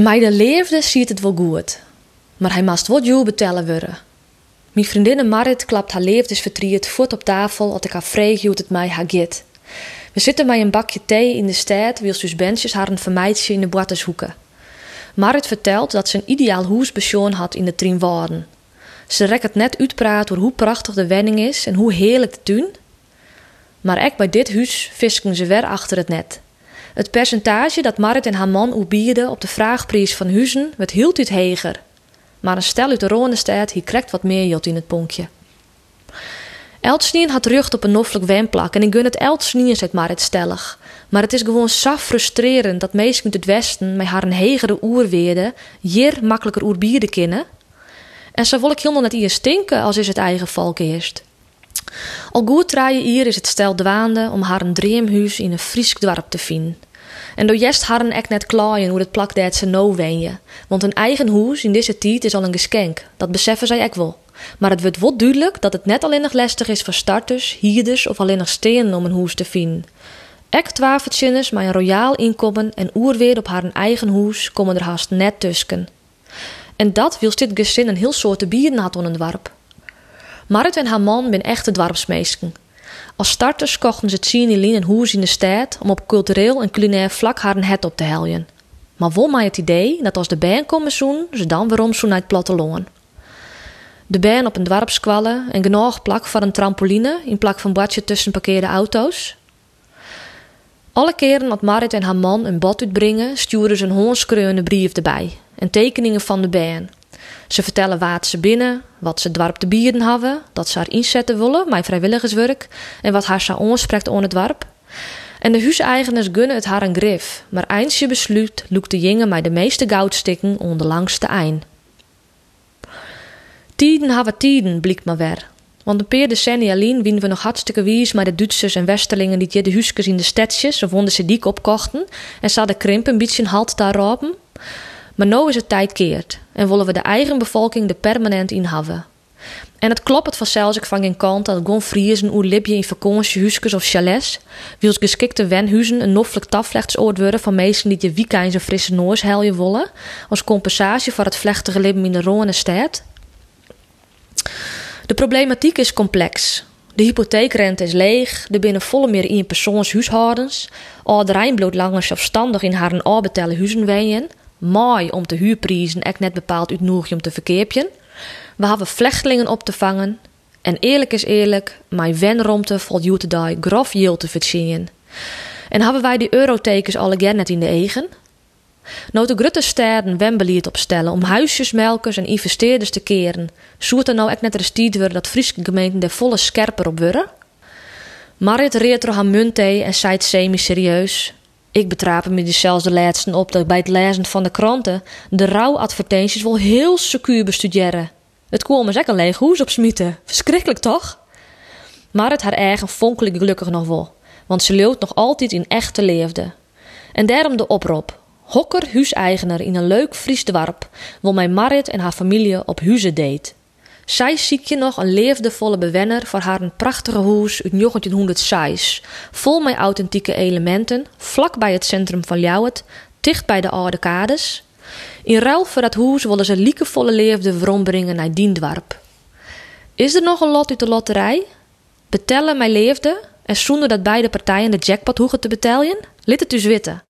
Mij de leefde ziet het wel goed, maar hij moest wat jou betellen worden. Mijn vriendin Marit klapt haar leefdesverdriet voet op tafel als ik haar vreeg hoe het mij haar gaat. We zitten bij een bakje thee in de stad, wils dus bentjes haar een vermeidje in de boateshoeken. Marit vertelt dat ze een ideaal huis had in de Trienwaarden. Ze rekt het net uitpraat over hoe prachtig de wenning is en hoe heerlijk de tuin. Maar ook bij dit huis visken ze weer achter het net. Het percentage dat Marit en haar man oebierden op de vraagprijs van huizen werd hield uit heger. Maar een stel uit de Ronestad hier krijgt wat meer jot in het ponkje. Eltsnien had rug op een noffelijk wemplak en ik gun het Eltsnien, zegt Marit stellig. Maar het is gewoon zo frustrerend dat meesten uit het westen met haar een hegere oerweerde hier makkelijker oerbieren kennen. En zo wil ik helemaal net hier stinken als is het eigen volk eerst. Al goed draaien hier is het stel dwaande om haar een dreemhuis in een Fries dorp te vinden. En door jest harren ek net klaaien hoe het plak dat ze nou wenje. Want een eigen huis in deze tijd is al een geschenk. Dat beseffen zij ek wel. Maar het wordt wel duidelijk dat het net alleen nog lastig is voor starters, hierders of alleen nog stenen om een huis te vinden. Ek twafeltjinners met een royaal inkomen en oerweer op haar eigen huis komen er haast net tussen. En dat wil dit gezin een heel soort bieren had on een dwarp. Marit en haar man zijn echte dwarpsmeesken. Als starters kochten ze in een hoes in de stad om op cultureel en culinair vlak haar een het op te heljen. Maar wol mij het idee dat als de band komen zoen, ze dan weer zo naar het platteland. De band op een dwarpskwallen en genoeg plak voor een trampoline in plak van badje tussen parkeerde auto's. Alle keren dat Marit en haar man een bad uitbrengen, sturen ze een hoorskreunde brief erbij en tekeningen van de band. Ze vertellen waar ze binnen, wat ze dwarp te bieden hebben, dat ze haar inzetten willen, mijn vrijwilligerswerk, en wat haar zo aanspreekt aan het dwarp. En de huiseigeners gunnen het haar een grif, maar eens je besluit, lukt de jongen mij de meeste goudstikken onder langste eind. Tiden hebben tiden, blikt maar weer. Want een paar decennia lang winnen we nog hartstikke wies met de Duitsers en Westerlingen die je de huisjes in de stedjes of onder ze diek opkochten en ze de krimp een beetje halt daarop. Maar nu is het tijd keert en willen we de eigen bevolking er permanent in hebben. En het klopt het vanzelfs ik van geen kant dat gewoon Friesen oer libje in vakantiehuisjes of chalets, wils geschikte wenhuizen een noffelijk tafvlechtsoord worden van mensen die je weekend een frisse noors helje willen, als compensatie voor het vlechtige leven in de Rone stad. De problematiek is complex. De hypotheekrente is leeg, er binnen volle meer in persoonshuishoudens, ouderijn bloot langer zelfstandig in haar een huizen wonen, mooi om de huurprijzen echt net bepaald uit om te verkeerpjen. We hebben vlechtelingen op te vangen. En eerlijk is eerlijk, mijn wenromte you die grof yield te verzinnen. En hebben wij die eurotekens al again net in de eigen? Nou de grote sterren wembelied opstellen om huisjesmelkers en investeerders te keren, zoet nou echt net restied worden dat Friese gemeenten er volle scherper op worden? Marit retro haar munt en zei semi-serieus. Ik betraap me dus zelfs de laatste op dat bij het lezen van de kranten de rouwadvertenties wel heel secuur bestuderen. Het kwam me zeker leeg hoes op smieten. Verschrikkelijk toch? Maar het haar eigen vonkelijk gelukkig nog wel, want ze leeft nog altijd in echte leefde. En daarom de oproep. Hokker huiseigenaar in een leuk Fries dorp wil mijn Marit en haar familie op huizen deed. Zij ziek je nog een leefdevolle bewenner voor haar een prachtige huis uit 1906, vol met authentieke elementen, vlak bij het centrum van Ljouwert, dicht bij de oude kades. In ruil voor dat huis willen ze liekevolle leefde verombrengen naar Diendwarp. Is er nog een lot uit de lotterij? Betellen mijn leefde en zonder dat beide partijen de jackpot hoegen te betalen? Lid het dus witten.